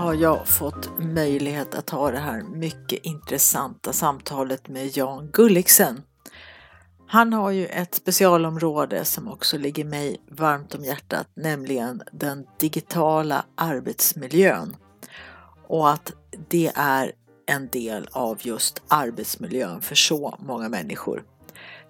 har jag fått möjlighet att ha det här mycket intressanta samtalet med Jan Gulliksen. Han har ju ett specialområde som också ligger mig varmt om hjärtat, nämligen den digitala arbetsmiljön. Och att det är en del av just arbetsmiljön för så många människor.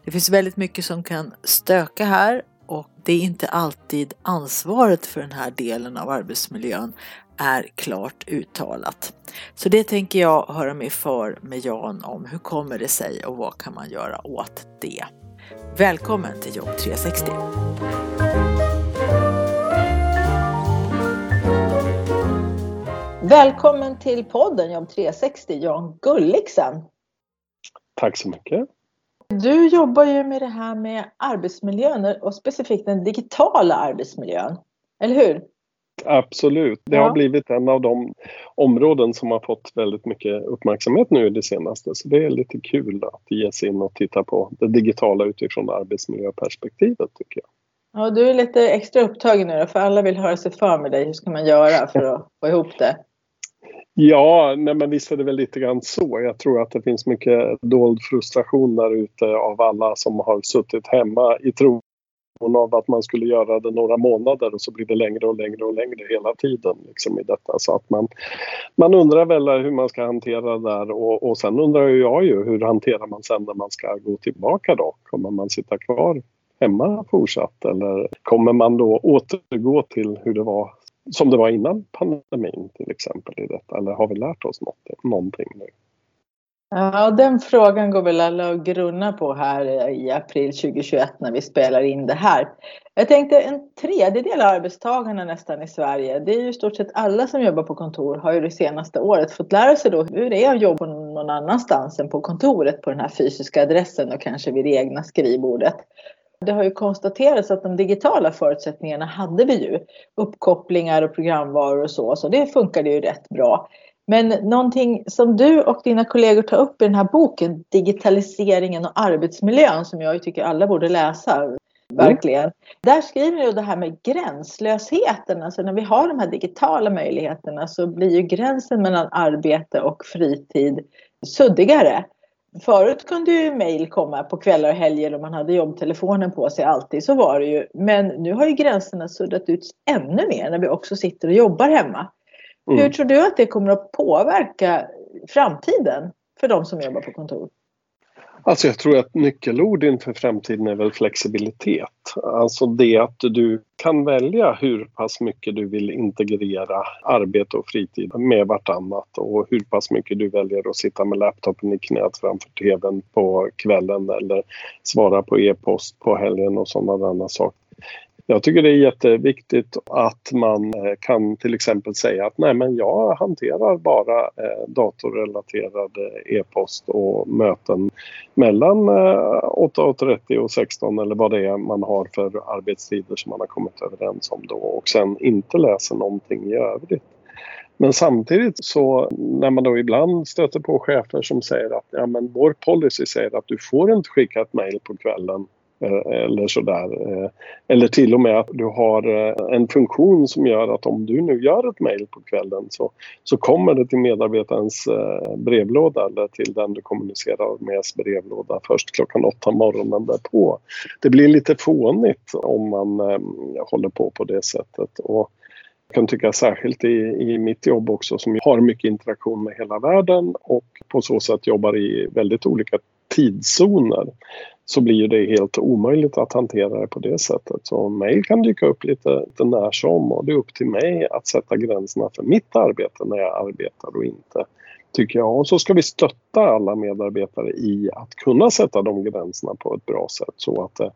Det finns väldigt mycket som kan stöka här och det är inte alltid ansvaret för den här delen av arbetsmiljön är klart uttalat. Så det tänker jag höra mig för med Jan om. Hur kommer det sig och vad kan man göra åt det? Välkommen till Jobb 360! Välkommen till podden Jobb 360, Jan Gulliksen. Tack så mycket. Du jobbar ju med det här med arbetsmiljön och specifikt den digitala arbetsmiljön, eller hur? Absolut. Det ja. har blivit en av de områden som har fått väldigt mycket uppmärksamhet nu i det senaste. Så det är lite kul att ge sig in och titta på det digitala utifrån arbetsmiljöperspektivet tycker jag. Ja, du är lite extra upptagen nu då, för alla vill höra sig för med dig. Hur ska man göra för att få ihop det? Ja, nej men visst är det väl lite grann så. Jag tror att det finns mycket dold frustration där ute av alla som har suttit hemma i tron av att man skulle göra det några månader och så blir det längre och längre och längre hela tiden liksom i detta. Så att man, man undrar väl hur man ska hantera det där och, och sen undrar jag ju hur hanterar man sen när man ska gå tillbaka då? Kommer man sitta kvar hemma fortsatt eller kommer man då återgå till hur det var som det var innan pandemin till exempel i detta eller har vi lärt oss något, någonting nu? Ja, den frågan går väl alla att grunna på här i april 2021 när vi spelar in det här. Jag tänkte en tredjedel av arbetstagarna nästan i Sverige, det är ju i stort sett alla som jobbar på kontor, har ju det senaste året fått lära sig då hur det är att jobba någon annanstans än på kontoret på den här fysiska adressen och kanske vid det egna skrivbordet. Det har ju konstaterats att de digitala förutsättningarna hade vi ju. Uppkopplingar och programvaror och så, så det funkade ju rätt bra. Men någonting som du och dina kollegor tar upp i den här boken, Digitaliseringen och arbetsmiljön, som jag tycker alla borde läsa, verkligen. Mm. Där skriver du det här med gränslösheten, alltså när vi har de här digitala möjligheterna så blir ju gränsen mellan arbete och fritid suddigare. Förut kunde ju mejl komma på kvällar och helger och man hade jobbtelefonen på sig alltid, så var det ju. Men nu har ju gränserna suddat ut ännu mer när vi också sitter och jobbar hemma. Mm. Hur tror du att det kommer att påverka framtiden för de som jobbar på kontor? Alltså jag tror att nyckelord inför framtiden är väl flexibilitet. Alltså det att du kan välja hur pass mycket du vill integrera arbete och fritid med vartannat och hur pass mycket du väljer att sitta med laptopen i knät framför tvn på kvällen eller svara på e-post på helgen och sådana saker. Jag tycker det är jätteviktigt att man eh, kan till exempel säga att nej men jag hanterar bara eh, datorrelaterad e-post och möten mellan eh, 8.30 och 16 eller vad det är man har för arbetstider som man har kommit överens om då och sen inte läser någonting i övrigt. Men samtidigt så när man då ibland stöter på chefer som säger att ja, men vår policy säger att du får inte skicka ett mejl på kvällen Eh, eller sådär. Eh, eller till och med att du har eh, en funktion som gör att om du nu gör ett mejl på kvällen så, så kommer det till medarbetarens brevlåda eller till den du kommunicerar med brevlåda först klockan åtta morgonen därpå. Det blir lite fånigt om man ehm, håller på på det sättet. Och jag kan tycka särskilt i, i mitt jobb också som har mycket interaktion med hela världen och på så sätt jobbar i väldigt olika tidszoner så blir det helt omöjligt att hantera det på det sättet. Så mejl kan dyka upp lite, lite när som och det är upp till mig att sätta gränserna för mitt arbete när jag arbetar och inte tycker jag. Och så ska vi stötta alla medarbetare i att kunna sätta de gränserna på ett bra sätt så att eh,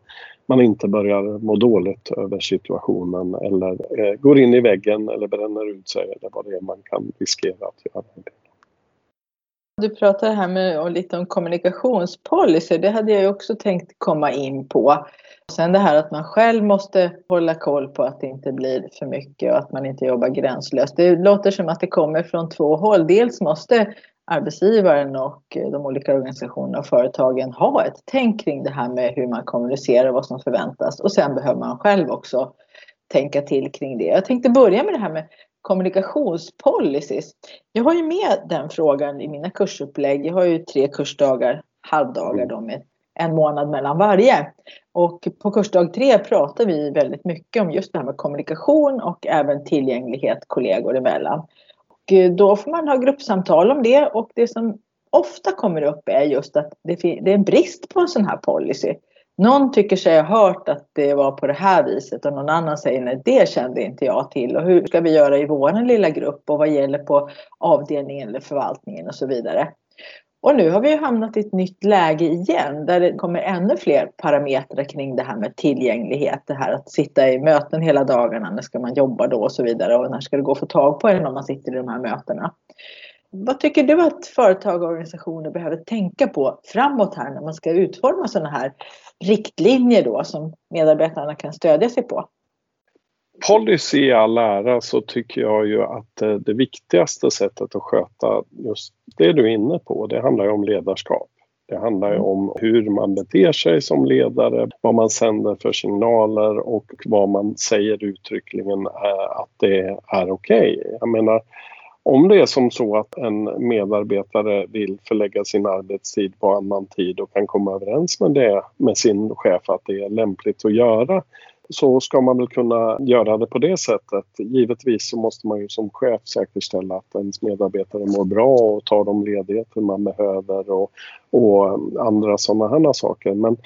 man inte börjar må dåligt över situationen eller eh, går in i väggen eller bränner ut sig eller vad det är man kan riskera att göra. Du pratar här med och lite om kommunikationspolicy. Det hade jag också tänkt komma in på. Sen det här att man själv måste hålla koll på att det inte blir för mycket och att man inte jobbar gränslöst. Det låter som att det kommer från två håll. Dels måste arbetsgivaren och de olika organisationerna och företagen ha ett tänk kring det här med hur man kommunicerar och vad som förväntas. Och sen behöver man själv också tänka till kring det. Jag tänkte börja med det här med kommunikationspolicies. Jag har ju med den frågan i mina kursupplägg. Jag har ju tre kursdagar, halvdagar då med en månad mellan varje. Och på kursdag tre pratar vi väldigt mycket om just det här med kommunikation och även tillgänglighet kollegor emellan. Och eh, då får man ha gruppsamtal om det och det som ofta kommer upp är just att det är en brist på en sån här policy. Någon tycker sig ha hört att det var på det här viset och någon annan säger nej det kände inte jag till och hur ska vi göra i vår lilla grupp och vad gäller på avdelningen eller förvaltningen och så vidare. Och nu har vi hamnat i ett nytt läge igen där det kommer ännu fler parametrar kring det här med tillgänglighet. Det här att sitta i möten hela dagarna, när ska man jobba då och så vidare och när ska det gå att få tag på en om man sitter i de här mötena. Vad tycker du att företag och organisationer behöver tänka på framåt här när man ska utforma sådana här riktlinjer då som medarbetarna kan stödja sig på? Policy i all ära så tycker jag ju att eh, det viktigaste sättet att sköta just det du är inne på, det handlar ju om ledarskap. Det handlar ju om hur man beter sig som ledare, vad man sänder för signaler och vad man säger uttryckligen att det är okej. Okay. Jag menar, om det är som så att en medarbetare vill förlägga sin arbetstid på annan tid och kan komma överens med det med sin chef att det är lämpligt att göra så ska man väl kunna göra det på det sättet. Givetvis så måste man ju som chef säkerställa att ens medarbetare mår bra och tar de ledigheter man behöver och, och andra sådana här saker. Men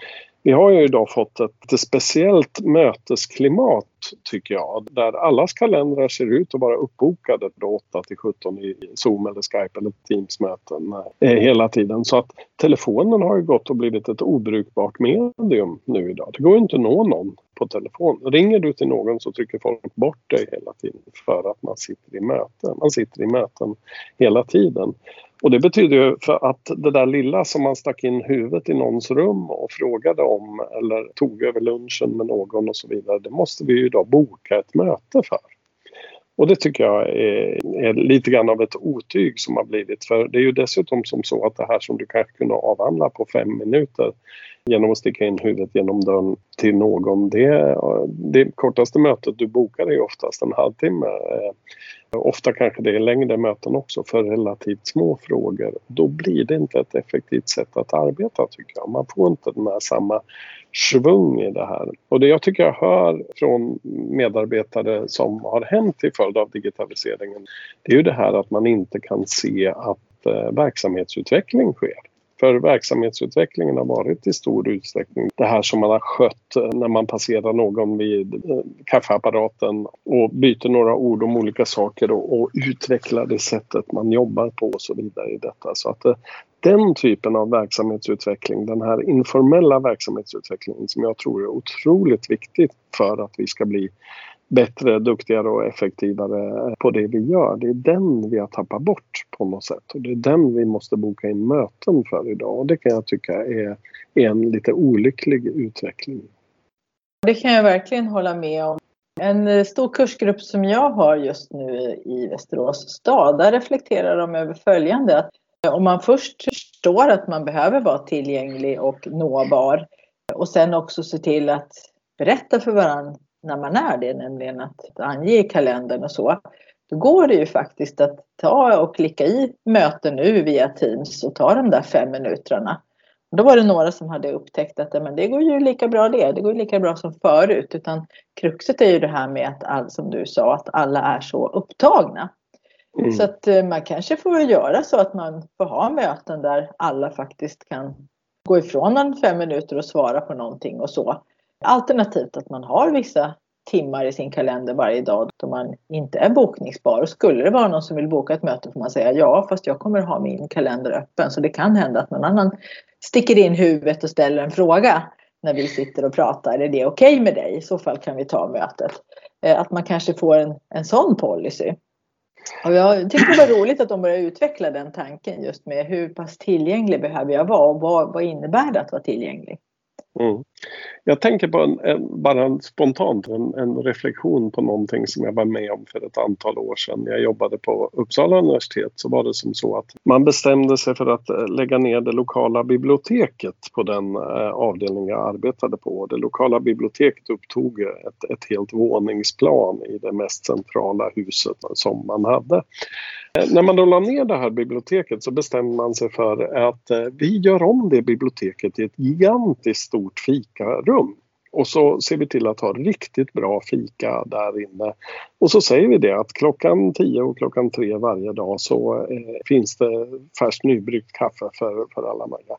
vi har ju idag fått ett speciellt mötesklimat tycker jag, där allas kalendrar ser ut att vara uppbokade från 8 till 17 i Zoom eller Skype eller Teams-möten eh, hela tiden. Så att telefonen har ju gått och blivit ett obrukbart medium nu idag. Det går ju inte att nå någon på telefon. Ringer du till någon så trycker folk bort dig hela tiden för att man sitter i möten. Man sitter i möten hela tiden. Och det betyder ju för att det där lilla som man stack in huvudet i någons rum och frågade om eller tog över lunchen med någon och så vidare, det måste vi ju då boka ett möte för. Och det tycker jag är, är, lite grann av ett otyg som har blivit. För det är ju dessutom som så att det här som du kanske kunde avhandla på fem minuter genom att sticka in huvudet genom dörren till någon. Det, det kortaste mötet du bokar är oftast en halvtimme. Eh, ofta kanske det är längre möten också för relativt små frågor. Då blir det inte ett effektivt sätt att arbeta tycker jag. Man får inte den här samma svung i det här. Och det jag tycker jag hör från medarbetare som har hänt till följd av digitaliseringen det är ju det här att man inte kan se att eh, verksamhetsutveckling sker. För verksamhetsutvecklingen har varit i stor utsträckning det här som man har skött eh, när man passerar någon vid eh, kaffeapparaten och byter några ord om olika saker och, och utvecklar det sättet man jobbar på och så vidare i detta. Så att eh, den typen av verksamhetsutveckling, den här informella verksamhetsutvecklingen som jag tror är otroligt viktigt för att vi ska bli bättre, duktigare och effektivare på det vi gör. Det är den vi har tappat bort på något sätt och det är den vi måste boka in möten för idag och det kan jag tycka är, är en lite olycklig utveckling. Det kan jag verkligen hålla med om. En eh, stor kursgrupp som jag har just nu i Västerås stad, där reflekterar de över följande. Att eh, om man först förstår att man behöver vara tillgänglig och nåbar och sen också se till att berätta för varandra när man är det, nämligen att ange i kalendern och så. Då går det ju faktiskt att ta och klicka i möten nu via Teams och ta de där fem minuterna. Då var det några som hade upptäckt att men det går ju lika bra det, det går ju lika bra som förut. Utan kruxet är ju det här med att, all, som du sa, att alla är så upptagna. Mm. Så att eh, man kanske får göra så att man får ha möten där alla faktiskt kan gå ifrån en fem minuter och svara på någonting och så. Alternativt att man har vissa timmar i sin kalender varje dag då man inte är bokningsbar. Och skulle det vara någon som vill boka ett möte får man säga ja, fast jag kommer ha min kalender öppen. Så det kan hända att någon annan sticker in huvudet och ställer en fråga när vi sitter och pratar. Är det okej okay med dig? I så fall kan vi ta mötet. Eh, att man kanske får en, en sån policy. Och jag tyckte det var roligt att de började utveckla den tanken just med hur pass tillgänglig behöver jag vara och vad, vad innebär det att vara tillgänglig? Mm. Jag tänker på en, en, bara en, spontant en, en, reflektion på någonting som jag var med om för ett antal år sedan. När jag jobbade på Uppsala universitet så var det som så att man bestämde sig för att eh, lägga ner det lokala biblioteket på den eh, avdelning jag arbetade på. Det lokala biblioteket upptog ett, ett helt våningsplan i det mest centrala huset som man hade. Eh, när man då la ner det här biblioteket så bestämde man sig för att eh, vi gör om det biblioteket till ett gigantiskt stort fikarum. Och så ser vi till att ha riktigt bra fika där inne. Och så säger vi det att klockan 10 och klockan 3 varje dag så eh, finns det färskt nybryggt kaffe för, för alla möjliga.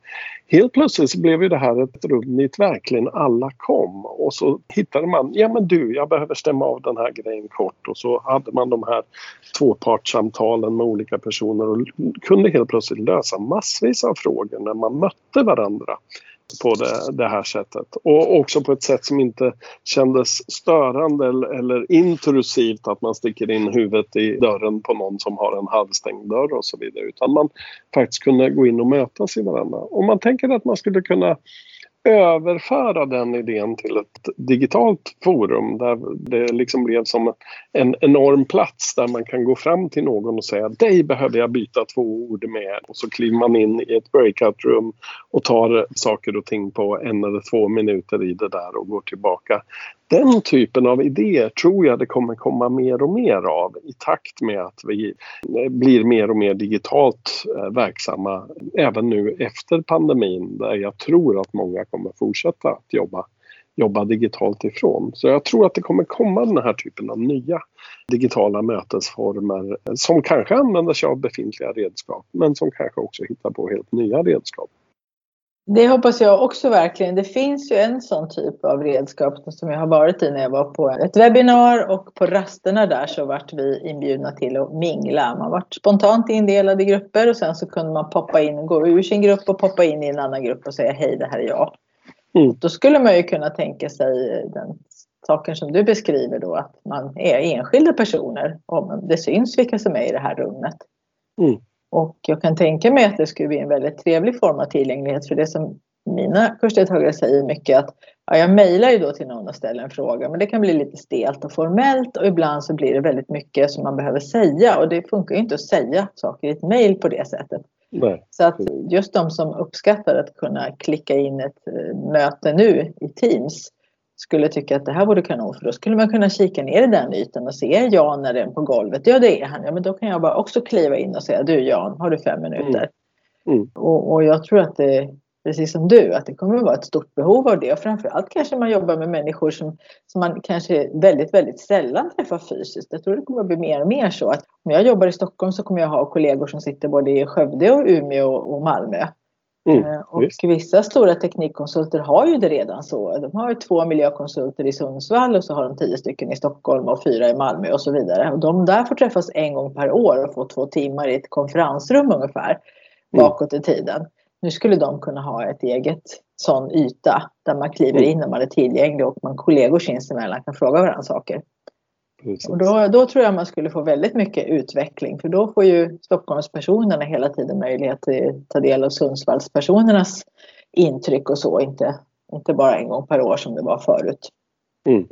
Helt plötsligt så blev ju det här ett rum dit verkligen alla kom och så hittade man, ja men du jag behöver stämma av den här grejen kort och så hade man de här tvåpartssamtalen med olika personer och kunde helt plötsligt lösa massvis av frågor när man mötte varandra på det, det, här sättet. Och också på ett sätt som inte kändes störande eller, eller intrusivt att man sticker in huvudet i dörren på någon som har en halvstängd dörr och så vidare. Utan man faktiskt kunde gå in och mötas i varandra. Om man tänker att man skulle kunna överföra den idén till ett digitalt forum där det liksom blev som en enorm plats där man kan gå fram till någon och säga dig behöver jag byta två ord med och så kliver man in i ett breakout room och tar saker och ting på en eller två minuter i det där och går tillbaka. Den typen av idéer tror jag det kommer komma mer och mer av i takt med att vi blir mer och mer digitalt eh, verksamma även nu efter pandemin där jag tror att många kommer fortsätta att jobba jobba digitalt ifrån. Så jag tror att det kommer komma den här typen av nya digitala mötesformer eh, som kanske använder sig av befintliga redskap men som kanske också hittar på helt nya redskap. Det hoppas jag också verkligen. Det finns ju en sån typ av redskap som jag har varit i när jag var på ett webbinar och på rasterna där så vart vi inbjudna till att mingla. Man vart spontant indelad i grupper och sen så kunde man poppa in, gå ur sin grupp och poppa in i en annan grupp och säga hej det här är jag. Mm. Då skulle man ju kunna tänka sig den saken som du beskriver då att man är enskilda personer och det syns vilka som är i det här rummet. Mm. Och jag kan tänka mig att det skulle bli en väldigt trevlig form av tillgänglighet för det som mina kursdeltagare säger mycket att ja, jag mejlar ju då till någon och ställer en fråga men det kan bli lite stelt och formellt och ibland så blir det väldigt mycket som man behöver säga och det funkar ju inte att säga saker i ett mejl på det sättet. Nej. Så att just de som uppskattar att kunna klicka in ett eh, möte nu i Teams skulle tycka att det här vore kanon för då skulle man kunna kika ner i den ytan och se Jan är den på golvet. Ja det är han. Ja men då kan jag bara också kliva in och säga du Jan, har du fem minuter? Mm. Mm. Och, och, jag tror att det precis som du, att det kommer att vara ett stort behov av det. Och framförallt kanske man jobbar med människor som, som man kanske väldigt, väldigt sällan träffar fysiskt. Jag tror det kommer att bli mer och mer så att om jag jobbar i Stockholm så kommer jag ha kollegor som sitter både i Skövde och Umeå och Malmö. Mm, eh, och visst. vissa stora teknikkonsulter har ju det redan så. De har ju två miljökonsulter i Sundsvall och så har de tio stycken i Stockholm och fyra i Malmö och så vidare. Och de där får träffas en gång per år och få två timmar i ett konferensrum ungefär mm. bakåt i tiden. Nu skulle de kunna ha ett eget sån yta där man kliver mm. in när man är tillgänglig och man kollegor sinsemellan kan fråga varandra saker. Och då, då tror jag man skulle få väldigt mycket utveckling för då får ju Stockholmspersonerna hela tiden möjlighet att ta del av Sundsvallspersonernas intryck och så, inte, inte bara en gång per år som det var förut. Mm.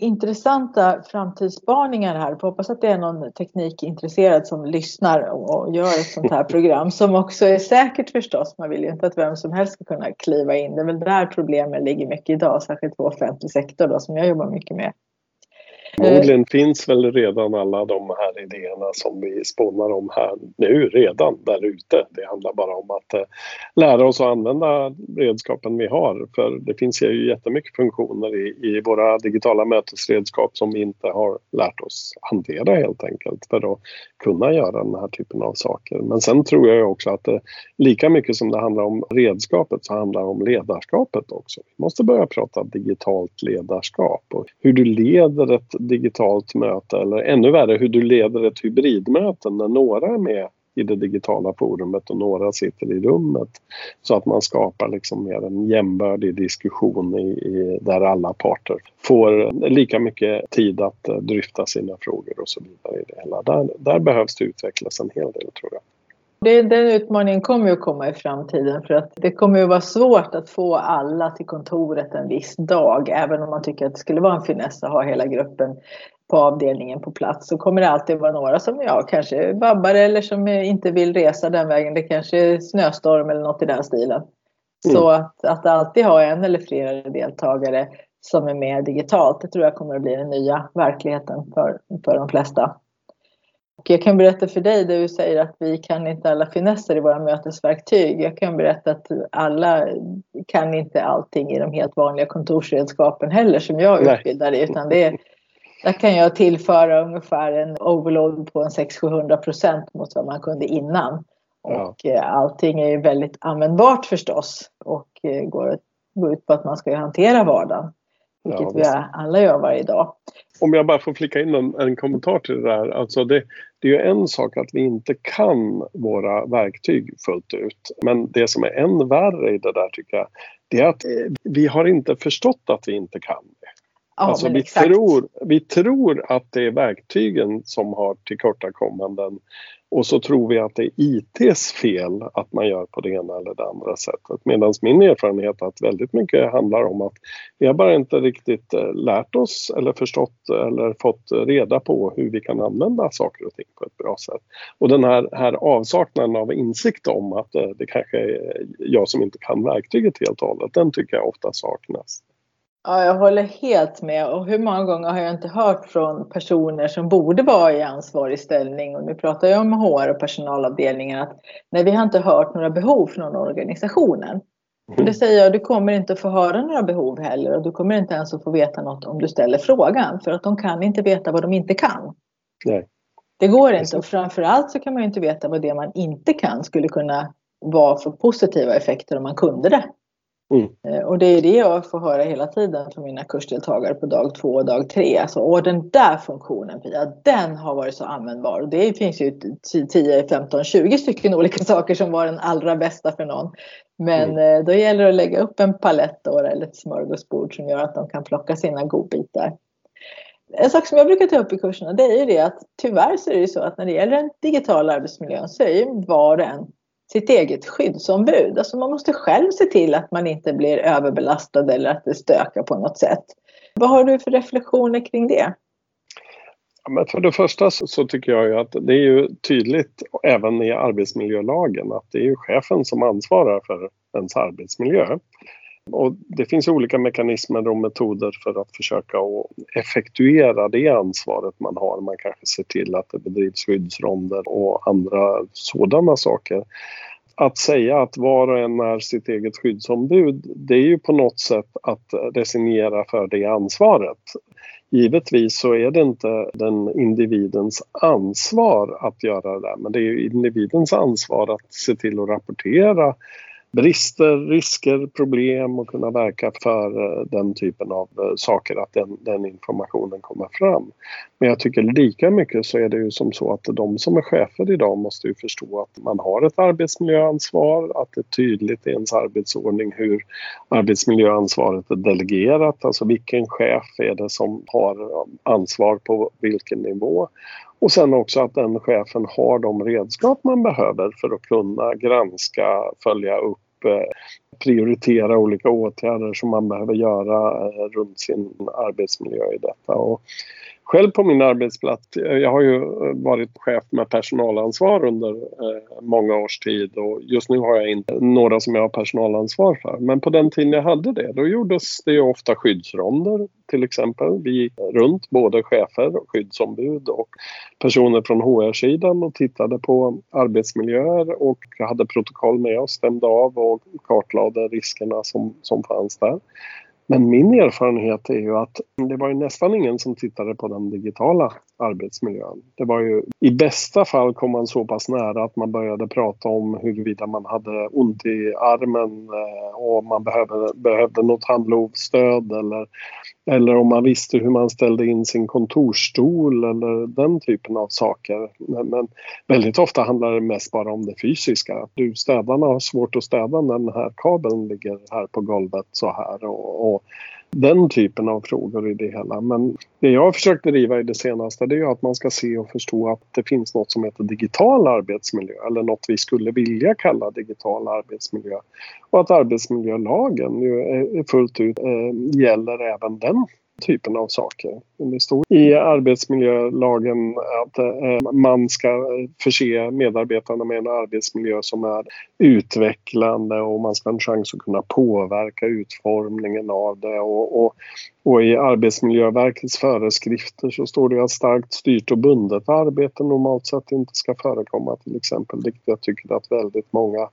Intressanta framtidsspaningar här. Jag hoppas att det är någon teknikintresserad som lyssnar och gör ett sånt här program som också är säkert förstås. Man vill ju inte att vem som helst ska kunna kliva in. Det är väl där problemen ligger mycket idag, särskilt på offentlig sektor då, som jag jobbar mycket med. Eh, Förmodligen finns väl redan alla de här idéerna som vi spånar om här nu redan där ute. Det handlar bara om att eh, lära oss att använda redskapen vi har. För det finns ju jättemycket funktioner i, i våra digitala mötesredskap som vi inte har lärt oss hantera helt enkelt för att kunna göra den här typen av saker. Men sen tror jag också att det, lika mycket som det handlar om redskapet så handlar det om ledarskapet också. Vi måste börja prata digitalt ledarskap och hur du leder ett digitalt möte eller ännu värre hur du leder ett hybridmöte när några är med i det digitala forumet och några sitter i rummet. Så att man skapar liksom mer en jämbördig diskussion i, i, där alla parter får lika mycket tid att uh, dryfta sina frågor och så vidare i det hela. Där, där behövs det utvecklas en hel del tror jag. Det, den utmaningen kommer ju att komma i framtiden för att det kommer ju vara svårt att få alla till kontoret en viss dag. Även om man tycker att det skulle vara en finess att ha hela gruppen på avdelningen på plats så kommer det alltid vara några som ja, kanske vabbar eller som inte vill resa den vägen. Det kanske är snöstorm eller något i den stilen. Mm. Så att, att alltid ha en eller flera deltagare som är med digitalt, det tror jag kommer att bli den nya verkligheten för, för de flesta. Och jag kan berätta för dig, du säger att vi kan inte alla finesser i våra mötesverktyg. Jag kan berätta att alla kan inte allting i de helt vanliga kontorsredskapen heller som jag utbildar i. Utan det är, där kan jag tillföra ungefär en overload på en 600-700 procent mot vad man kunde innan. Och ja. Eh, allting är ju väldigt användbart förstås och eh, går, går ut på att man ska hantera vardagen. Vilket ja, vi alla gör varje dag. Om jag bara får flika in en, en kommentar till det där. Alltså det, det är ju en sak att vi inte kan våra verktyg fullt ut. Men det som är än värre i det där tycker jag, det är att eh, vi har inte förstått att vi inte kan. Ja, alltså vi, tror, vi tror att det är verktygen som har tillkortakommanden och så tror vi att det är ITs fel att man gör på det ena eller det andra sättet. Medan min erfarenhet är att väldigt mycket handlar om att vi har bara inte riktigt eh, lärt oss eller förstått eller fått reda på hur vi kan använda saker och ting på ett bra sätt. Och den här, här avsaknaden av insikt om att eh, det kanske är jag som inte kan verktyget helt och hållet, den tycker jag ofta saknas. Ja, jag håller helt med. Och hur många gånger har jag inte hört från personer som borde vara i ansvarig ställning, och nu pratar jag om HR och personalavdelningen, att nej, vi har inte hört några behov från organisationen. Mm. Och det säger jag, du kommer inte att få höra några behov heller och du kommer inte ens att få veta något om du ställer frågan, för att de kan inte veta vad de inte kan. Nej. Det går inte och framförallt så kan man ju inte veta vad det man inte kan skulle kunna vara för positiva effekter om man kunde det. Mm. Eh, och det är det jag får höra hela tiden från mina kursdeltagare på dag två och dag tre. Alltså, och den där funktionen Pia, den har varit så användbar. Och det finns ju 10, 15, 20 stycken olika saker som var den allra bästa för någon. Men mm. Eh, då gäller det att lägga upp en palett då, eller ett smörgåsbord som gör att de kan plocka sina godbitar. En sak som jag brukar ta upp i kurserna det är ju det att tyvärr så är det ju så att när det gäller den digitala arbetsmiljön så är ju var och en sitt eget skyddsombud. Alltså man måste själv se till att man inte blir överbelastad eller att det stökar på något sätt. Vad har du för reflektioner kring det? Men för det första så, tycker jag ju att det är ju tydligt även i arbetsmiljölagen att det är ju chefen som ansvarar för ens arbetsmiljö. Och det finns olika mekanismer och metoder för att försöka att effektuera det ansvaret man har. Man kanske ser till att det bedrivs skyddsronder och andra sådana saker. Att säga att var och en är sitt eget skyddsombud, det är ju på något sätt att resignera för det ansvaret. Givetvis så är det inte den individens ansvar att göra det, där men det är individens ansvar att se till att rapportera brister, risker, problem och kunna verka för eh, den typen av eh, saker, att den, den, informationen kommer fram. Men jag tycker lika mycket så är det ju som så att de som är chefer idag måste ju förstå att man har ett arbetsmiljöansvar, att det är tydligt i ens arbetsordning hur arbetsmiljöansvaret är delegerat, alltså vilken chef är det som har eh, ansvar på vilken nivå. Och sen också att den chefen har de redskap man behöver för att kunna granska, följa upp Eh, prioritera olika åtgärder som man behöver göra eh, runt sin arbetsmiljö i detta. Och själv på min arbetsplats, eh, jag har ju eh, varit chef med personalansvar under eh, många års tid och just nu har jag inte några som jag har personalansvar för. Men på den tiden jag hade det, då gjordes det ju ofta skyddsronder till exempel. Vi gick runt, både chefer och skyddsombud och personer från HR-sidan och tittade på arbetsmiljöer och hade protokoll med oss, stämde av och kartlade riskerna som, som fanns där. Men min erfarenhet är ju att det var ju nästan ingen som tittade på den digitala arbetsmiljön. Det var ju i bästa fall kom man så pass nära att man började prata om huruvida man hade ont i armen eh, och man behövde, behövde något handlovsstöd eller, eller om man visste hur man ställde in sin kontorsstol eller den typen av saker. Men väldigt ofta handlar det mest bara om det fysiska. Du, städarna har svårt att städa när den här kabeln ligger här på golvet så här och, och den typen av frågor i det hela. Men det jag har försökt driva i det senaste det är att man ska se och förstå att det finns något som heter digital arbetsmiljö eller något vi skulle vilja kalla digital arbetsmiljö. Och att arbetsmiljölagen ju är fullt ut eh, gäller även den typen av saker. Det står i arbetsmiljölagen att eh, man ska förse medarbetarna med en arbetsmiljö som är utvecklande och man ska ha en chans att kunna påverka utformningen av det. Och, och, och i Arbetsmiljöverkets föreskrifter så står det att starkt styrt och bundet arbete normalt sett inte ska förekomma till exempel. Vilket jag tycker att väldigt många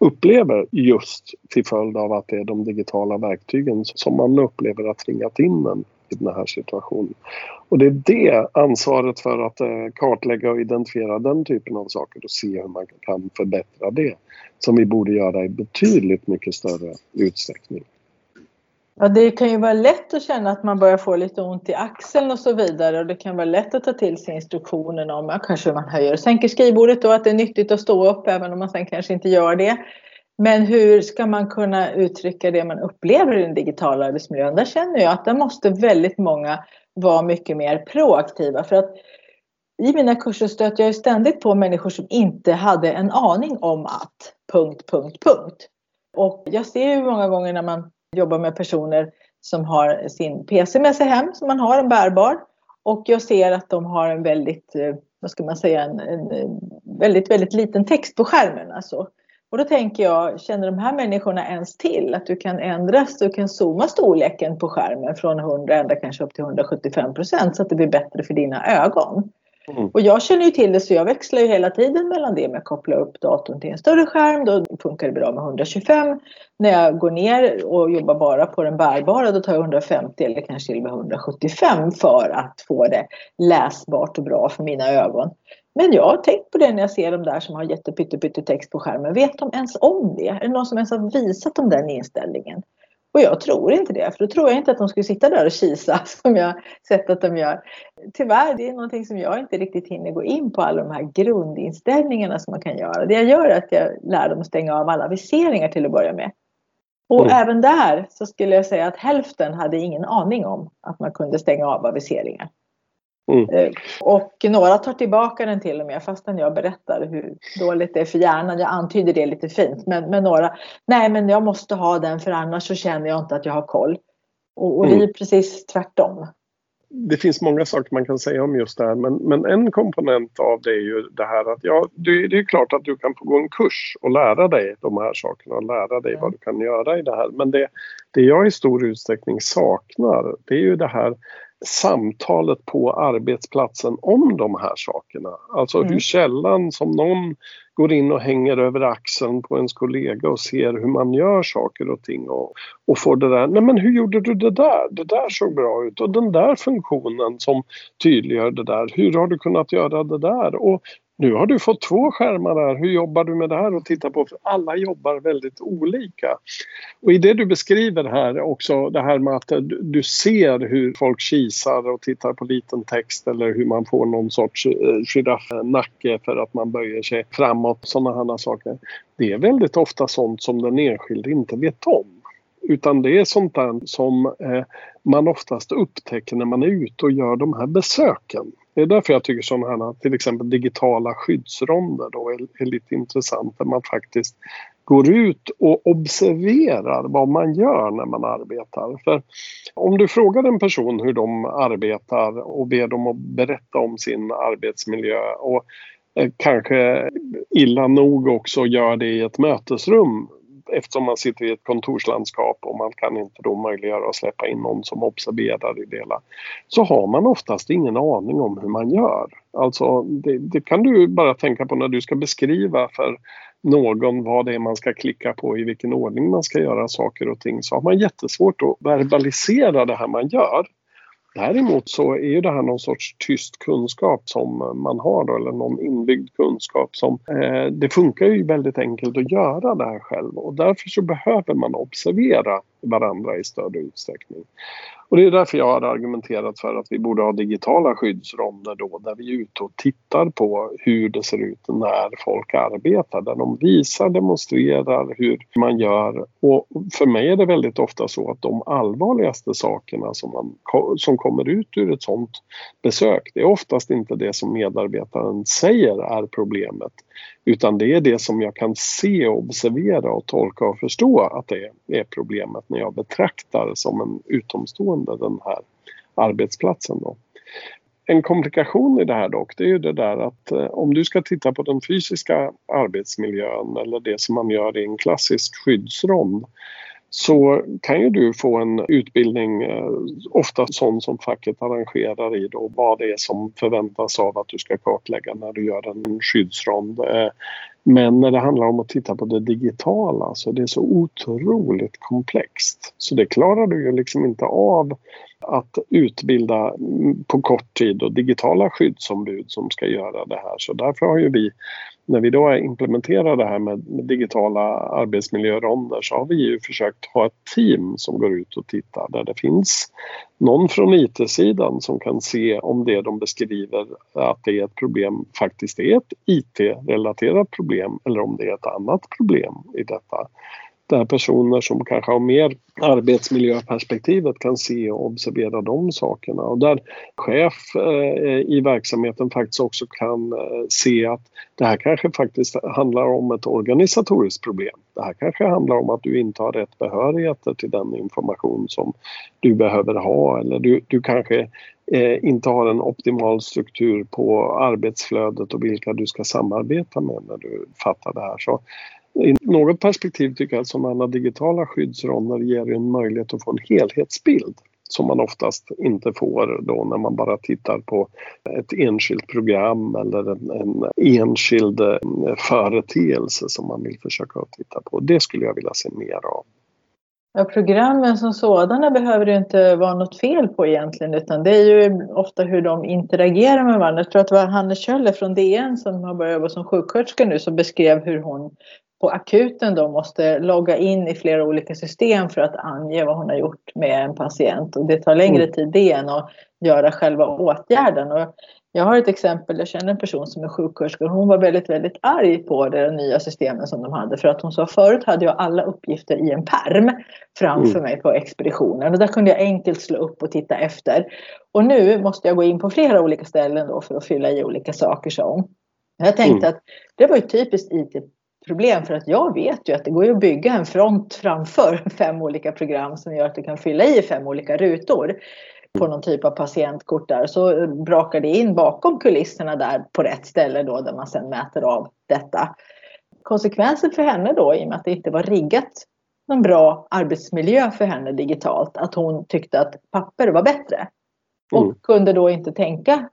upplever just till följd av att det är de digitala verktygen som man upplever har tvingat in en i den här situationen. Och det är det ansvaret för att eh, kartlägga och identifiera den typen av saker och se hur man kan förbättra det som vi borde göra i betydligt mycket större utsträckning. Ja, det kan ju vara lätt att känna att man börjar få lite ont i axeln och så vidare och det kan vara lätt att ta till sig instruktionen om att kanske man höjer och sänker skrivbordet och att det är nyttigt att stå upp även om man sen kanske inte gör det. Men hur ska man kunna uttrycka det man upplever i den digitala arbetsmiljön? Där känner jag att där måste väldigt många vara mycket mer proaktiva för att i mina kurser stöter jag ständigt på människor som inte hade en aning om att punkt, punkt, punkt. Och jag ser ju många gånger när man jobbar med personer som har sin PC med sig hem, som man har en bärbar. Och jag ser att de har en väldigt, eh, vad ska man säga, en, en väldigt, väldigt liten text på skärmen. Alltså. Och då tänker jag, känner de här människorna ens till att du kan ändra, du kan zooma storleken på skärmen från 100 ända kanske upp till 175 procent så att det blir bättre för dina ögon. Mm. Och jag känner ju till det så jag växlar ju hela tiden mellan det med att koppla upp datorn till en större skärm. Då funkar det bra med 125. När jag går ner och jobbar bara på den bärbara då tar jag 150 eller kanske till och med 175 för att få det läsbart och bra för mina ögon. Men jag har tänkt på det när jag ser de där som har jättepytte text på skärmen. Vet de ens om det? Är det någon som ens har visat dem den inställningen? Och jag tror inte det, för då tror jag inte att de skulle sitta där och kisa som jag sett att de gör. Tyvärr, det är någonting som jag inte riktigt hinner gå in på, alla de här grundinställningarna som man kan göra. Det jag gör är att jag lär dem att stänga av alla viseringar till att börja med. Och mm. även där så skulle jag säga att hälften hade ingen aning om att man kunde stänga av aviseringar. Mm. Eh, och några tar tillbaka den till och med fastän jag berättar hur dåligt det är för hjärnan. Jag antyder det lite fint. Men, men några, nej men jag måste ha den för annars så känner jag inte att jag har koll. Och, och mm. det är precis tvärtom. Det finns många saker man kan säga om just det här men, men en komponent av det är ju det här att ja, det, det är klart att du kan få gå en kurs och lära dig de här sakerna och lära dig mm. vad du kan göra i det här. Men det, det jag i stor utsträckning saknar det är ju det här samtalet på arbetsplatsen om de här sakerna. Alltså mm. hur källan som någon går in och hänger över axeln på ens kollega och ser hur man gör saker och ting och, och får det där, nej men hur gjorde du det där? Det där såg bra ut och den där funktionen som tydliggör det där, hur har du kunnat göra det där? Och nu har du fått två skärmar där, hur jobbar du med det här och titta på? För alla jobbar väldigt olika. Och i det du beskriver här också, det här med att du ser hur folk kisar och tittar på liten text eller hur man får någon sorts eh, giraffnacke för att man böjer sig framåt, sådana här saker. Det är väldigt ofta sånt som den enskilde inte vet om. Utan det är sånt där som eh, man oftast upptäcker när man är ute och gör de här besöken. Det är därför jag tycker sådana här till exempel digitala skyddsronder då är, är lite intressant där man faktiskt går ut och observerar vad man gör när man arbetar. För om du frågar en person hur de arbetar och ber dem att berätta om sin arbetsmiljö och eh, kanske illa nog också gör det i ett mötesrum eftersom man sitter i ett kontorslandskap och man kan inte då möjliggöra att släppa in någon som observerar i det hela. Så har man oftast ingen aning om hur man gör. Alltså det, det kan du bara tänka på när du ska beskriva för någon vad det är man ska klicka på, i vilken ordning man ska göra saker och ting så har man jättesvårt att verbalisera det här man gör. Däremot så är ju det här någon sorts tyst kunskap som man har då, eller någon inbyggd kunskap som eh, det funkar ju väldigt enkelt att göra det här själv och därför så behöver man observera varandra i större utsträckning. Och det är därför jag har argumenterat för att vi borde ha digitala skyddsronder då där vi är ute och tittar på hur det ser ut när folk arbetar. Där de visar, demonstrerar hur man gör. Och för mig är det väldigt ofta så att de allvarligaste sakerna som, man, som kommer ut ur ett sånt besök det är oftast inte det som medarbetaren säger är problemet utan det är det som jag kan se, observera och tolka och förstå att det är problemet när jag betraktar som en utomstående den här arbetsplatsen. Då. En komplikation i det här dock, det är ju det där att eh, om du ska titta på den fysiska arbetsmiljön eller det som man gör i en klassisk skyddsrond så kan ju du få en utbildning, eh, ofta sån som facket arrangerar i då, vad det är som förväntas av att du ska kartlägga när du gör en skyddsrond. Eh, men när det handlar om att titta på det digitala så det är så otroligt komplext. Så det klarar du ju liksom inte av att utbilda på kort tid och digitala skyddsombud som ska göra det här. Så därför har ju vi när vi då implementerar det här med, med digitala arbetsmiljöronder så har vi ju försökt ha ett team som går ut och tittar där det finns någon från IT-sidan som kan se om det de beskriver att det är ett problem faktiskt är ett IT-relaterat problem eller om det är ett annat problem i detta där personer som kanske har mer arbetsmiljöperspektivet kan se och observera de sakerna och där chef eh, i verksamheten faktiskt också kan eh, se att det här kanske faktiskt handlar om ett organisatoriskt problem. Det här kanske handlar om att du inte har rätt behörigheter till den information som du behöver ha eller du, du kanske eh, inte har en optimal struktur på arbetsflödet och vilka du ska samarbeta med när du fattar det här. Så i något perspektiv tycker jag att sådana digitala skyddsronder ger en möjlighet att få en helhetsbild som man oftast inte får då när man bara tittar på ett enskilt program eller en, en enskild eh, företeelse som man vill försöka titta på. Det skulle jag vilja se mer av. Ja, programmen som sådana behöver det inte vara något fel på egentligen utan det är ju ofta hur de interagerar med varandra. Jag tror att det var Hanne Kjöller från DN som har börjat jobba som sjuksköterska nu som beskrev hur hon på akuten då måste logga in i flera olika system för att ange vad hon har gjort med en patient och det tar längre mm. tid det än att göra själva åtgärden. Och jag har ett exempel, jag känner en person som är sjuksköterska och hon var väldigt, väldigt arg på det nya systemet som de hade för att hon sa förut hade jag alla uppgifter i en perm framför mm. mig på expeditionen och där kunde jag enkelt slå upp och titta efter. Och nu måste jag gå in på flera olika ställen då för att fylla i olika saker som. Jag tänkte mm. att det var ju typiskt IT problem för att jag vet ju att det går att bygga en front framför fem olika program som gör att du kan fylla i fem olika rutor på någon typ av patientkort där. Så brakar det in bakom kulisserna där på rätt ställe då där man sedan mäter av detta. Konsekvensen för henne då i och med att det inte var riggat någon bra arbetsmiljö för henne digitalt att hon tyckte att papper var bättre. Och mm. kunde då inte tänka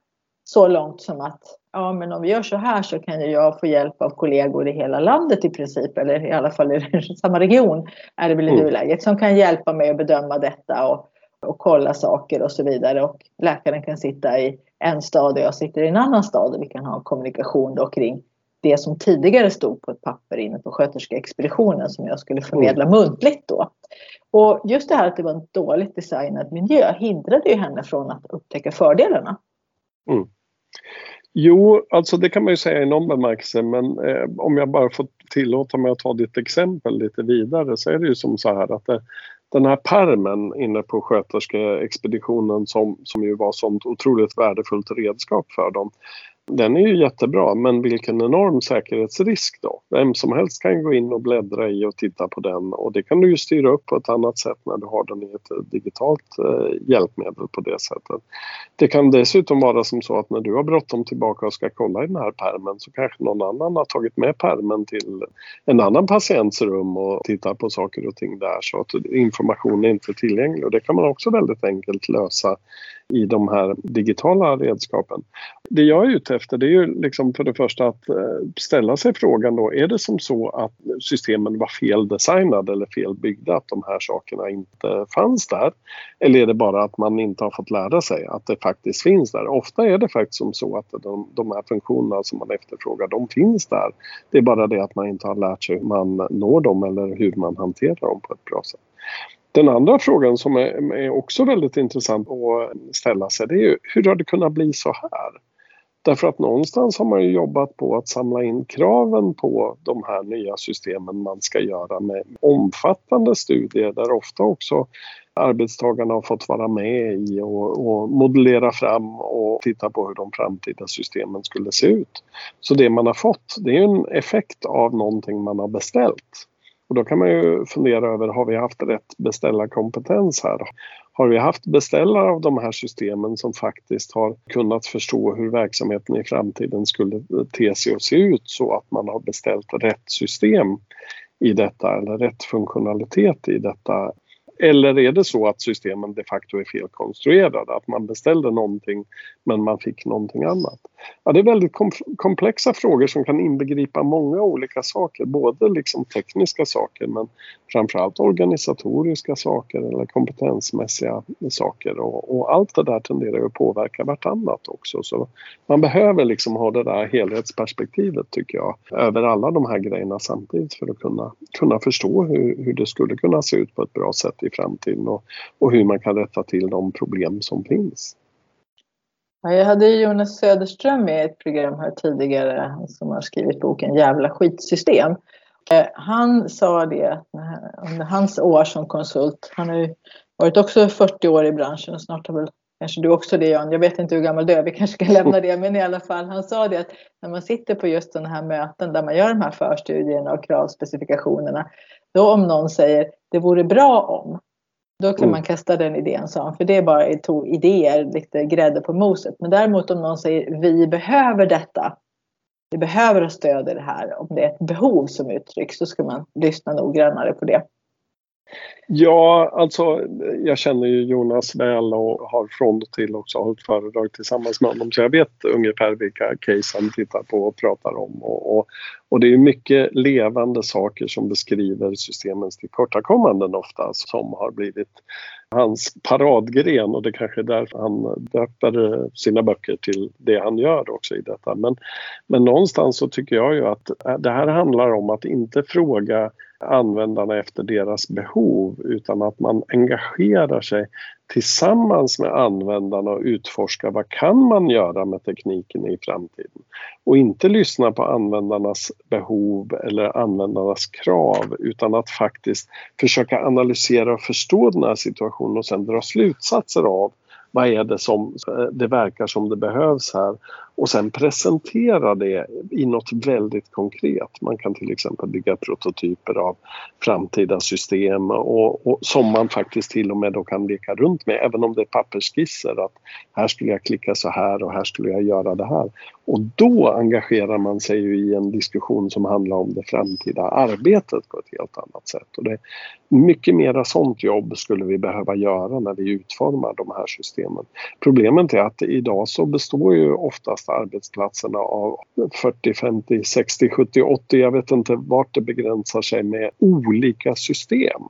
så långt som att ja, men om vi gör så här så kan ju jag få hjälp av kollegor i hela landet i princip, eller i alla fall i samma region är det väl i mm. nuläget, som kan hjälpa mig att bedöma detta och, och kolla saker och så vidare. Och läkaren kan sitta i en stad och jag sitter i en annan stad och vi kan ha kommunikation då kring det som tidigare stod på ett papper inne på sköterskeexpeditionen som jag skulle förmedla mm. muntligt då. Och just det här att det var en dåligt designad miljö hindrade ju henne från att upptäcka fördelarna. Mm. Jo, alltså det kan man ju säga i någon bemärkelse men eh, om jag bara får tillåta mig att ta ditt exempel lite vidare så är det ju som så här att det, den här permen inne på sköterskeexpeditionen som, som ju var sånt otroligt värdefullt redskap för dem den är ju jättebra men vilken enorm säkerhetsrisk då. Vem som helst kan gå in och bläddra i och titta på den och det kan du ju styra upp på ett annat sätt när du har den i ett digitalt eh, hjälpmedel på det sättet. Det kan dessutom vara som så att när du har bråttom tillbaka och ska kolla i den här permen så kanske någon annan har tagit med permen till en annan patients rum och tittar på saker och ting där så att information är inte tillgänglig och det kan man också väldigt enkelt lösa i de här digitala redskapen. Det jag är ute efter det är ju liksom för det första att eh, ställa sig frågan då, är det som så att systemen var fel designade eller fel byggda, att de här sakerna inte fanns där? Eller är det bara att man inte har fått lära sig att det faktiskt finns där? Ofta är det faktiskt som så att de, de här funktionerna som man efterfrågar, de finns där. Det är bara det att man inte har lärt sig hur man når dem eller hur man hanterar dem på ett bra sätt. Den andra frågan som är, är, också väldigt intressant att ställa sig det är ju hur har det kunnat bli så här? Därför att någonstans har man ju jobbat på att samla in kraven på de här nya systemen man ska göra med omfattande studier där ofta också arbetstagarna har fått vara med i och, och modellera fram och titta på hur de framtida systemen skulle se ut. Så det man har fått det är en effekt av någonting man har beställt. Och då kan man ju fundera över, har vi haft rätt beställarkompetens här? Har vi haft beställare av de här systemen som faktiskt har kunnat förstå hur verksamheten i framtiden skulle te sig och se ut så att man har beställt rätt system i detta eller rätt funktionalitet i detta eller är det så att systemen de facto är felkonstruerade? Att man beställde någonting men man fick någonting annat? Ja, det är väldigt komplexa frågor som kan inbegripa många olika saker. Både liksom tekniska saker men framförallt organisatoriska saker eller kompetensmässiga saker. Och, och allt det där tenderar att påverka vartannat också. Så man behöver liksom ha det där helhetsperspektivet tycker jag över alla de här grejerna samtidigt för att kunna, kunna förstå hur, hur det skulle kunna se ut på ett bra sätt i framtiden och, och hur man kan rätta till de problem som finns. jag hade Jonas Söderström med i ett program här tidigare som har skrivit boken Jävla skitsystem. Eh, han sa det under hans år som konsult, han har ju varit också 40 år i branschen och snart har väl kanske du också det Jan, jag vet inte hur gammal du är, vi kanske kan lämna det, men i alla fall, han sa det att när man sitter på just sådana här möten där man gör de här förstudierna och kravspecifikationerna, då om någon säger det vore bra om, då kan mm. man kasta den idén, sa han, för det är bara idéer, lite grädde på moset. Men däremot om någon säger vi behöver detta, vi behöver stöd i det här, om det är ett behov som uttrycks, så ska man lyssna noggrannare på det. Ja, alltså jag känner ju Jonas väl och har från och till också hållit föredrag tillsammans med honom så jag vet ungefär vilka case han tittar på och pratar om. Och, och, och det är mycket levande saker som beskriver systemens tillkortakommanden ofta som har blivit hans paradgren och det kanske är därför han döper sina böcker till det han gör också i detta. Men, men någonstans så tycker jag ju att det här handlar om att inte fråga användarna efter deras behov utan att man engagerar sig tillsammans med användarna och utforskar vad kan man göra med tekniken i framtiden. Och inte lyssna på användarnas behov eller användarnas krav utan att faktiskt försöka analysera och förstå den här situationen och sen dra slutsatser av vad är det som eh, det verkar som det behövs här och sen presentera det i något väldigt konkret. Man kan till exempel bygga prototyper av framtida system och, och, som man faktiskt till och med då kan leka runt med även om det är pappersskisser att här skulle jag klicka så här och här skulle jag göra det här. Och då engagerar man sig ju i en diskussion som handlar om det framtida arbetet på ett helt annat sätt. Och det, mycket mera sånt jobb skulle vi behöva göra när vi utformar de här systemen. Problemet är att idag så består ju oftast arbetsplatserna av 40, 50, 60, 70, 80, jag vet inte vart det begränsar sig med olika system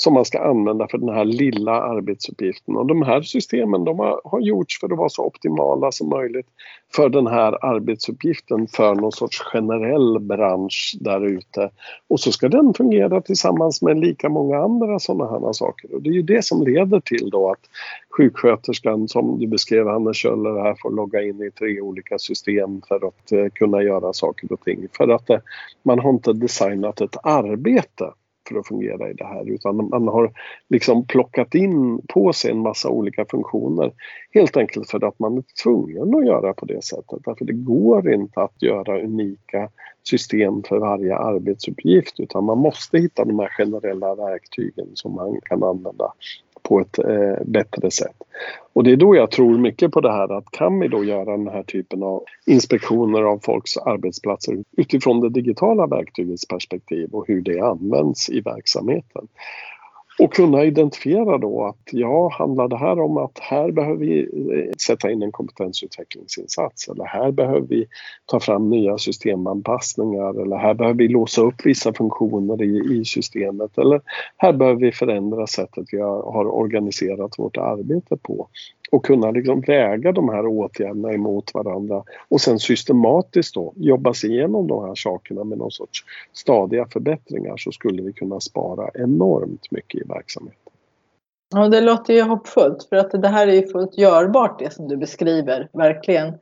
som man ska använda för den här lilla arbetsuppgiften. Och de här systemen de har, har gjorts för att vara så optimala som möjligt för den här arbetsuppgiften för någon sorts generell bransch där ute. Och så ska den fungera tillsammans med lika många andra sådana här saker. Och det är ju det som leder till då att sjuksköterskan som du beskrev, Hannes Kjöller här, får logga in i tre olika system för att eh, kunna göra saker och ting. För att eh, man har inte designat ett arbete för att fungera i det här utan man har liksom plockat in på sig en massa olika funktioner. Helt enkelt för att man är tvungen att göra på det sättet. Därför det går inte att göra unika system för varje arbetsuppgift utan man måste hitta de här generella verktygen som man kan använda på ett eh, bättre sätt. Och det är då jag tror mycket på det här att kan vi då göra den här typen av inspektioner av folks arbetsplatser utifrån det digitala verktygets perspektiv och hur det används i verksamheten. Och kunna identifiera då att ja, handlar det här om att här behöver vi eh, sätta in en kompetensutvecklingsinsats eller här behöver vi ta fram nya systemanpassningar eller här behöver vi låsa upp vissa funktioner i, i systemet eller här behöver vi förändra sättet vi har organiserat vårt arbete på och kunna liksom väga de här åtgärderna emot varandra och sen systematiskt då jobba sig igenom de här sakerna med någon sorts stadiga förbättringar så skulle vi kunna spara enormt mycket i verksamheten. Ja, det låter ju hoppfullt för att det här är ju fullt görbart det som du beskriver, verkligen.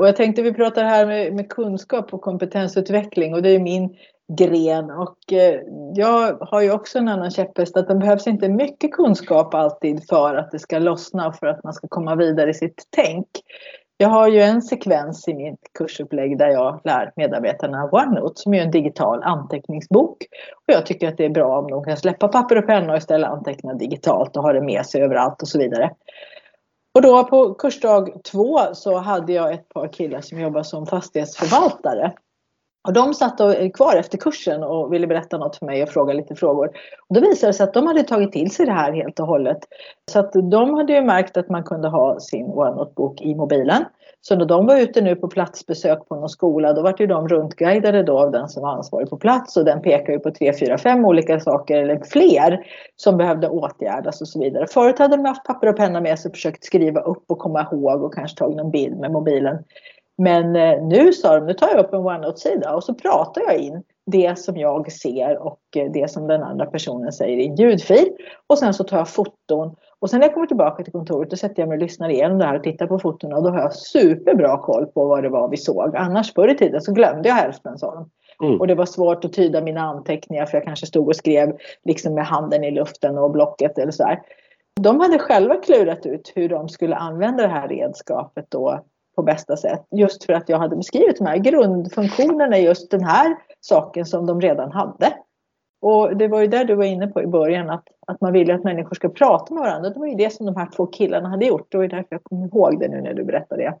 Och jag tänkte vi pratar här med, med kunskap och kompetensutveckling och det är min gren och eh, jag har ju också en annan käpphäst att det behövs inte mycket kunskap alltid för att det ska lossna och för att man ska komma vidare i sitt tänk. Jag har ju en sekvens i mitt kursupplägg där jag lär medarbetarna OneNote som är en digital anteckningsbok. Och jag tycker att det är bra om de kan släppa papper och penna och istället anteckna digitalt och ha det med sig överallt och så vidare. Och då på kursdag två så hade jag ett par killar som jobbar som fastighetsförvaltare. Och de satt eh, kvar efter kursen och ville berätta något för mig och fråga lite frågor. Och då visade det sig att de hade tagit till sig det här helt och hållet. Så att de hade ju märkt att man kunde ha sin OneNote-bok i mobilen. Så när de var ute nu på platsbesök på någon skola då var ju de runtguidade då av den som var ansvarig på plats och den pekar ju på tre, fyra, fem olika saker eller fler som behövde åtgärdas och så vidare. Förut hade de haft papper och penna med sig och försökt skriva upp och komma ihåg och kanske tagit någon bild med mobilen. Men eh, nu sa de, nu tar jag upp en OneNote-sida och så pratar jag in det som jag ser och eh, det som den andra personen säger i en ljudfil. Och sen så tar jag foton och sen när jag kommer tillbaka till kontoret då sätter jag mig och lyssnar igenom det här och tittar på fotona och då har jag superbra koll på vad det var vi såg. Annars förr i tiden så glömde jag hälften sa de. Mm. Och det var svårt att tyda mina anteckningar för jag kanske stod och skrev liksom med handen i luften och blocket eller så här. De hade själva klurat ut hur de skulle använda det här redskapet då på bästa sätt. Just för att jag hade beskrivit de här grundfunktionerna just den här saken som de redan hade. Och det var ju där du var inne på i början att, att man vill att människor ska prata med varandra. Det var ju det som de här två killarna hade gjort. Det var ju därför jag kom ihåg det nu när du berättade det.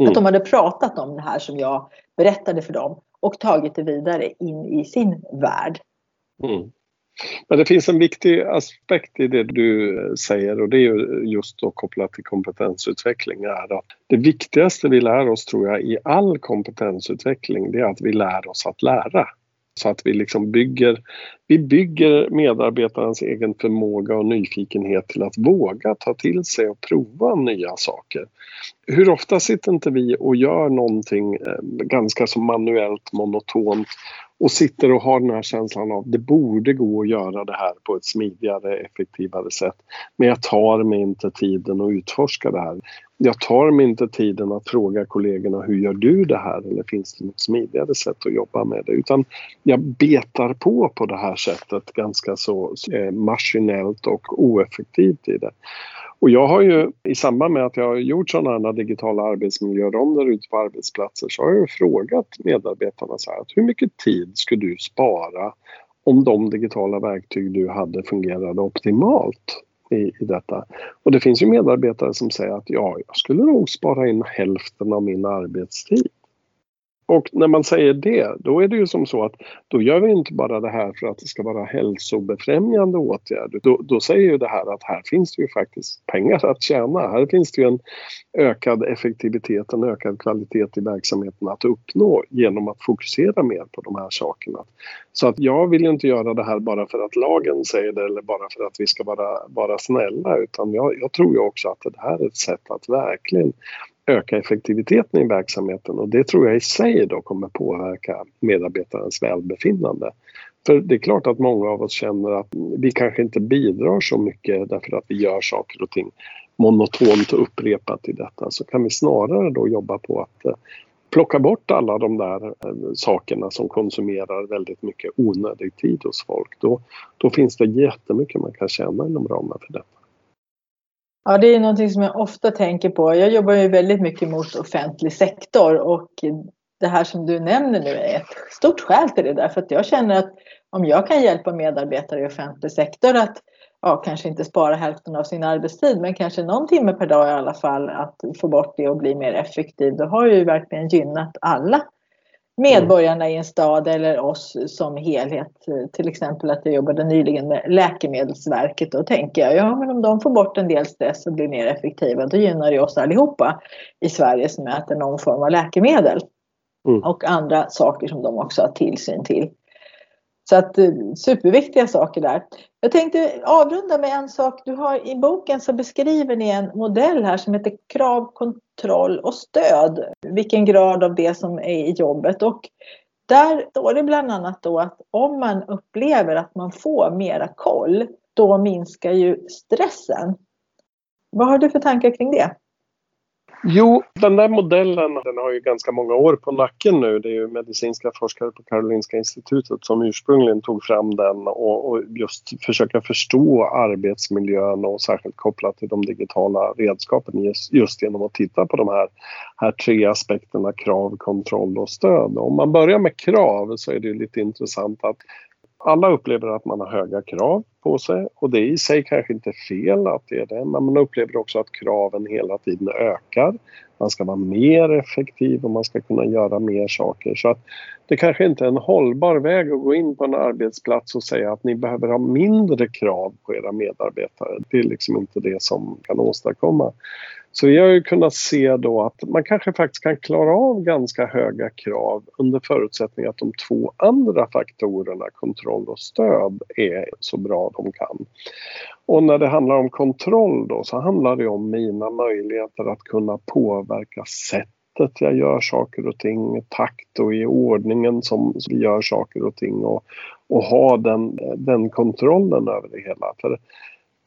Mm. Att de hade pratat om det här som jag berättade för dem och tagit det vidare in i sin värld. Mm. Men det finns en viktig aspekt i det du säger och det är just då kopplat till kompetensutveckling. Är att det viktigaste vi lär oss tror jag i all kompetensutveckling det är att vi lär oss att lära. Så att vi liksom bygger, vi bygger medarbetarens egen förmåga och nyfikenhet till att våga ta till sig och prova nya saker. Hur ofta sitter inte vi och gör någonting eh, ganska så manuellt monotont och sitter och har den här känslan av det borde gå att göra det här på ett smidigare, effektivare sätt. Men jag tar mig inte tiden att utforska det här. Jag tar mig inte tiden att fråga kollegorna hur gör du det här eller finns det något smidigare sätt att jobba med det? Utan jag betar på på det här sättet ganska så eh, maskinellt och oeffektivt i det. Och jag har ju i samband med att jag har gjort sådana här digitala arbetsmiljöronder ute på arbetsplatser så har jag frågat medarbetarna så här att hur mycket tid skulle du spara om de digitala verktyg du hade fungerade optimalt i, i detta. Och det finns ju medarbetare som säger att ja, jag skulle nog spara in hälften av min arbetstid. Och när man säger det, då är det ju som så att då gör vi inte bara det här för att det ska vara hälsobefrämjande åtgärder. Då, då säger ju det här att här finns det ju faktiskt pengar att tjäna. Här finns det ju en ökad effektivitet, en ökad kvalitet i verksamheten att uppnå genom att fokusera mer på de här sakerna. Så att jag vill ju inte göra det här bara för att lagen säger det eller bara för att vi ska vara, vara snälla utan jag, jag tror ju också att det här är ett sätt att verkligen öka effektiviteten i verksamheten och det tror jag i sig då kommer påverka medarbetarens välbefinnande. För det är klart att många av oss känner att vi kanske inte bidrar så mycket därför att vi gör saker och ting monotont och upprepat i detta så kan vi snarare då jobba på att eh, plocka bort alla de där eh, sakerna som konsumerar väldigt mycket onödig tid hos folk. Då, då finns det jättemycket man kan tjäna inom ramen för detta. Ja, det är någonting som jag ofta tänker på. Jag jobbar ju väldigt mycket mot offentlig sektor och det här som du nämner nu är ett stort skäl till det därför att jag känner att om jag kan hjälpa medarbetare i offentlig sektor att ja, kanske inte spara hälften av sin arbetstid men kanske någon timme per dag i alla fall att få bort det och bli mer effektiv. Då har ju verkligen gynnat alla medborgarna i en stad eller oss som helhet. Till exempel att jag jobbade nyligen med Läkemedelsverket. Då tänker jag, ja men om de får bort en del stress och blir mer effektiva då gynnar det oss allihopa i Sverige som äter någon form av läkemedel. Mm. Och andra saker som de också har tillsyn till. Så att eh, superviktiga saker där. Jag tänkte avrunda med en sak. Du har i boken så beskriver ni en modell här som heter krav, kontroll och stöd. Vilken grad av det som är i jobbet och där står det bland annat då att om man upplever att man får mera koll, då minskar ju stressen. Vad har du för tankar kring det? Jo, den där modellen den har ju ganska många år på nacken nu. Det är ju medicinska forskare på Karolinska institutet som ursprungligen tog fram den och, och just försöka förstå arbetsmiljön och särskilt kopplat till de digitala redskapen just, just genom att titta på de här, här tre aspekterna krav, kontroll och stöd. Om man börjar med krav så är det lite intressant att alla upplever att man har höga krav på sig och det är i sig kanske inte fel att det är det men man upplever också att kraven hela tiden ökar. Man ska vara mer effektiv och man ska kunna göra mer saker. Så att det kanske inte är en hållbar väg att gå in på en arbetsplats och säga att ni behöver ha mindre krav på era medarbetare. Det är liksom inte det som kan åstadkomma. Så vi har ju kunnat se då att man kanske faktiskt kan klara av ganska höga krav under förutsättning att de två andra faktorerna, kontroll och stöd, är så bra de kan. Och när det handlar om kontroll då så handlar det om mina möjligheter att kunna påverka sättet jag gör saker och ting, takt och i ordningen som vi gör saker och ting och, och ha den, den kontrollen över det hela. För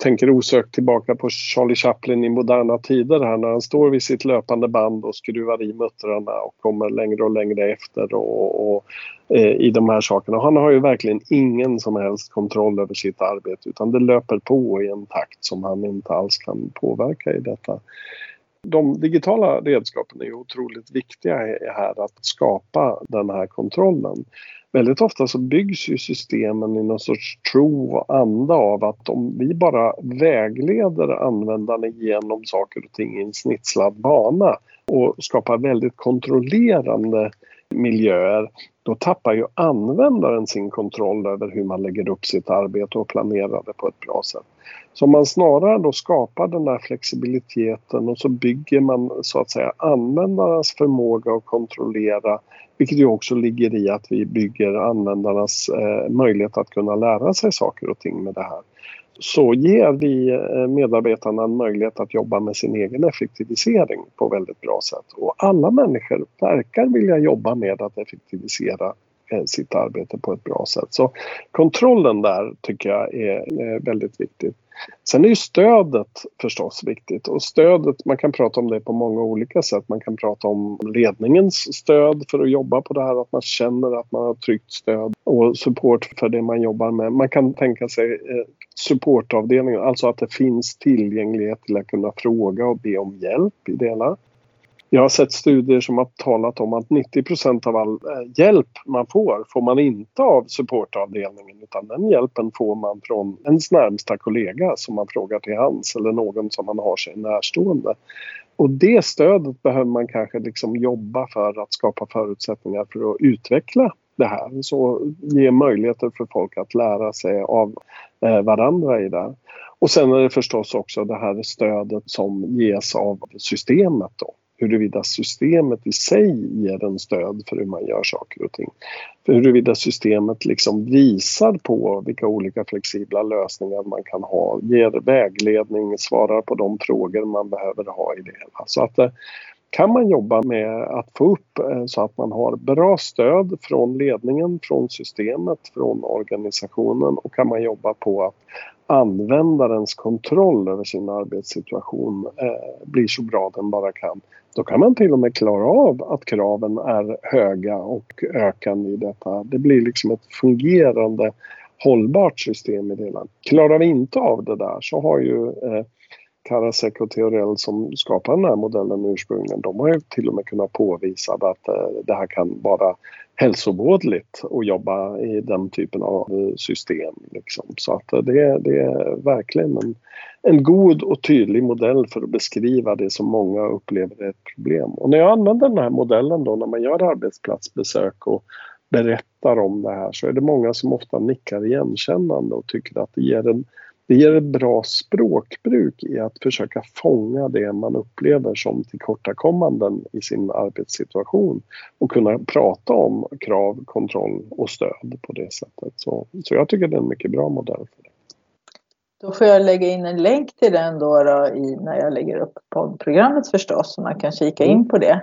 tänker osökt tillbaka på Charlie Chaplin i moderna tider här när han står vid sitt löpande band och skruvar i muttrarna och kommer längre och längre efter och, och eh, i de här sakerna. Han har ju verkligen ingen som helst kontroll över sitt arbete utan det löper på i en takt som han inte alls kan påverka i detta. De digitala redskapen är otroligt viktiga här att skapa den här kontrollen väldigt ofta så byggs ju systemen i någon sorts tro och anda av att om vi bara vägleder användarna genom saker och ting i en snitslad bana och skapar väldigt kontrollerande miljöer då tappar ju användaren sin kontroll över hur man lägger upp sitt arbete och planerar det på ett bra sätt. Så om man snarare då skapar den där flexibiliteten och så bygger man så att säga användarnas förmåga att kontrollera vilket ju också ligger i att vi bygger användarnas eh, möjlighet att kunna lära sig saker och ting med det här. Så ger vi eh, medarbetarna en möjlighet att jobba med sin egen effektivisering på väldigt bra sätt. Och alla människor verkar vilja jobba med att effektivisera eh, sitt arbete på ett bra sätt. Så kontrollen där tycker jag är eh, väldigt viktigt. Sen är ju stödet förstås viktigt och stödet, man kan prata om det på många olika sätt. Man kan prata om ledningens stöd för att jobba på det här, att man känner att man har tryggt stöd och support för det man jobbar med. Man kan tänka sig eh, supportavdelningen, alltså att det finns tillgänglighet till att kunna fråga och be om hjälp i det hela. Jag har sett studier som har talat om att 90% av all eh, hjälp man får, får man inte av supportavdelningen utan den hjälpen får man från ens närmsta kollega som man frågar till hands eller någon som man har sig närstående. Och det stödet behöver man kanske liksom jobba för att skapa förutsättningar för att utveckla det här. Så ge möjligheter för folk att lära sig av eh, varandra i det. Och sen är det förstås också det här stödet som ges av systemet då huruvida systemet i sig ger en stöd för hur man gör saker och ting. För huruvida systemet liksom visar på vilka olika flexibla lösningar man kan ha, ger vägledning, svarar på de frågor man behöver ha i det hela. Så att eh, kan man jobba med att få upp eh, så att man har bra stöd från ledningen, från systemet, från organisationen och kan man jobba på att användarens kontroll över sin arbetssituation eh, blir så bra den bara kan då kan man till och med klara av att kraven är höga och ökande i detta. Det blir liksom ett fungerande hållbart system i det. Klarar vi inte av det där så har ju eh, Karasek och Theorell som skapade den här modellen ursprungligen, de har ju till och med kunnat påvisa att eh, det här kan vara hälsovådligt att jobba i den typen av system. Liksom. Så att eh, det, det är verkligen en, en god och tydlig modell för att beskriva det som många upplever är ett problem. Och när jag använder den här modellen då när man gör arbetsplatsbesök och berättar om det här så är det många som ofta nickar igenkännande och tycker att det ger en det ger ett bra språkbruk i att försöka fånga det man upplever som tillkortakommanden i sin arbetssituation och kunna prata om krav, kontroll och stöd på det sättet. Så, så jag tycker det är en mycket bra modell. för det. Då får jag lägga in en länk till den då, då i, när jag lägger upp poddprogrammet förstås, så man kan kika in på det.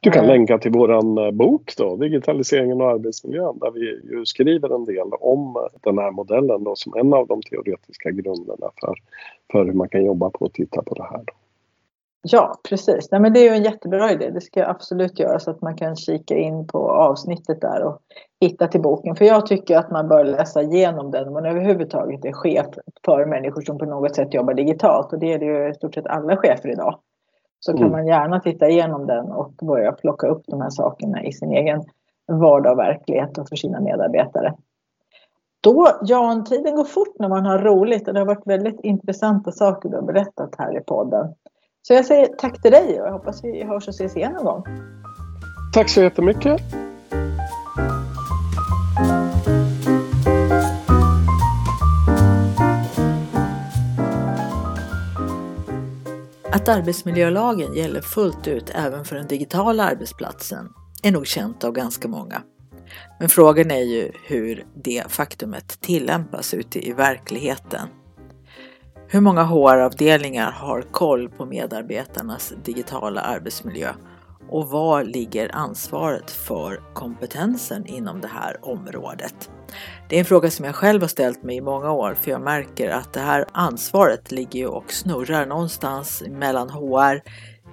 Du kan länka till våran eh, bok då, Digitaliseringen och arbetsmiljön, där vi ju skriver en del om den här modellen då, som en av de teoretiska grunderna för, för hur man kan jobba på och titta på det här. Då. Ja, precis. Nej, men det är ju en jättebra idé. Det ska jag absolut göra så att man kan kika in på avsnittet där och hitta till boken. För jag tycker att man bör läsa igenom den om man överhuvudtaget är chef för människor som på något sätt jobbar digitalt. Och det är det ju i stort sett alla chefer idag så kan mm. man gärna titta igenom den och börja plocka upp de här sakerna i sin egen vardag och verklighet och för sina medarbetare. Då, Jan, tiden går fort när man har roligt och det har varit väldigt intressanta saker du har berättat här i podden. Så jag säger tack till dig och jag hoppas vi hörs och ses igen någon gång. Tack så jättemycket. Att arbetsmiljölagen gäller fullt ut även för den digitala arbetsplatsen är nog känt av ganska många. Men frågan är ju hur det faktumet tillämpas ute i verkligheten. Hur många HR-avdelningar har koll på medarbetarnas digitala arbetsmiljö och var ligger ansvaret för kompetensen inom det här området? Det är en fråga som jag själv har ställt mig i många år för jag märker att det här ansvaret ligger och snurrar någonstans mellan HR,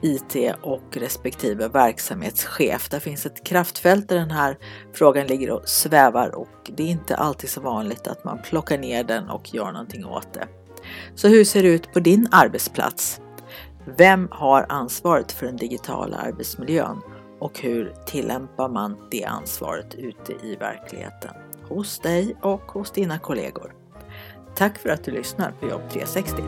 IT och respektive verksamhetschef. Där finns ett kraftfält där den här frågan ligger och svävar och det är inte alltid så vanligt att man plockar ner den och gör någonting åt det. Så hur ser det ut på din arbetsplats? Vem har ansvaret för den digitala arbetsmiljön och hur tillämpar man det ansvaret ute i verkligheten? hos dig och hos dina kollegor. Tack för att du lyssnar på Jobb 360.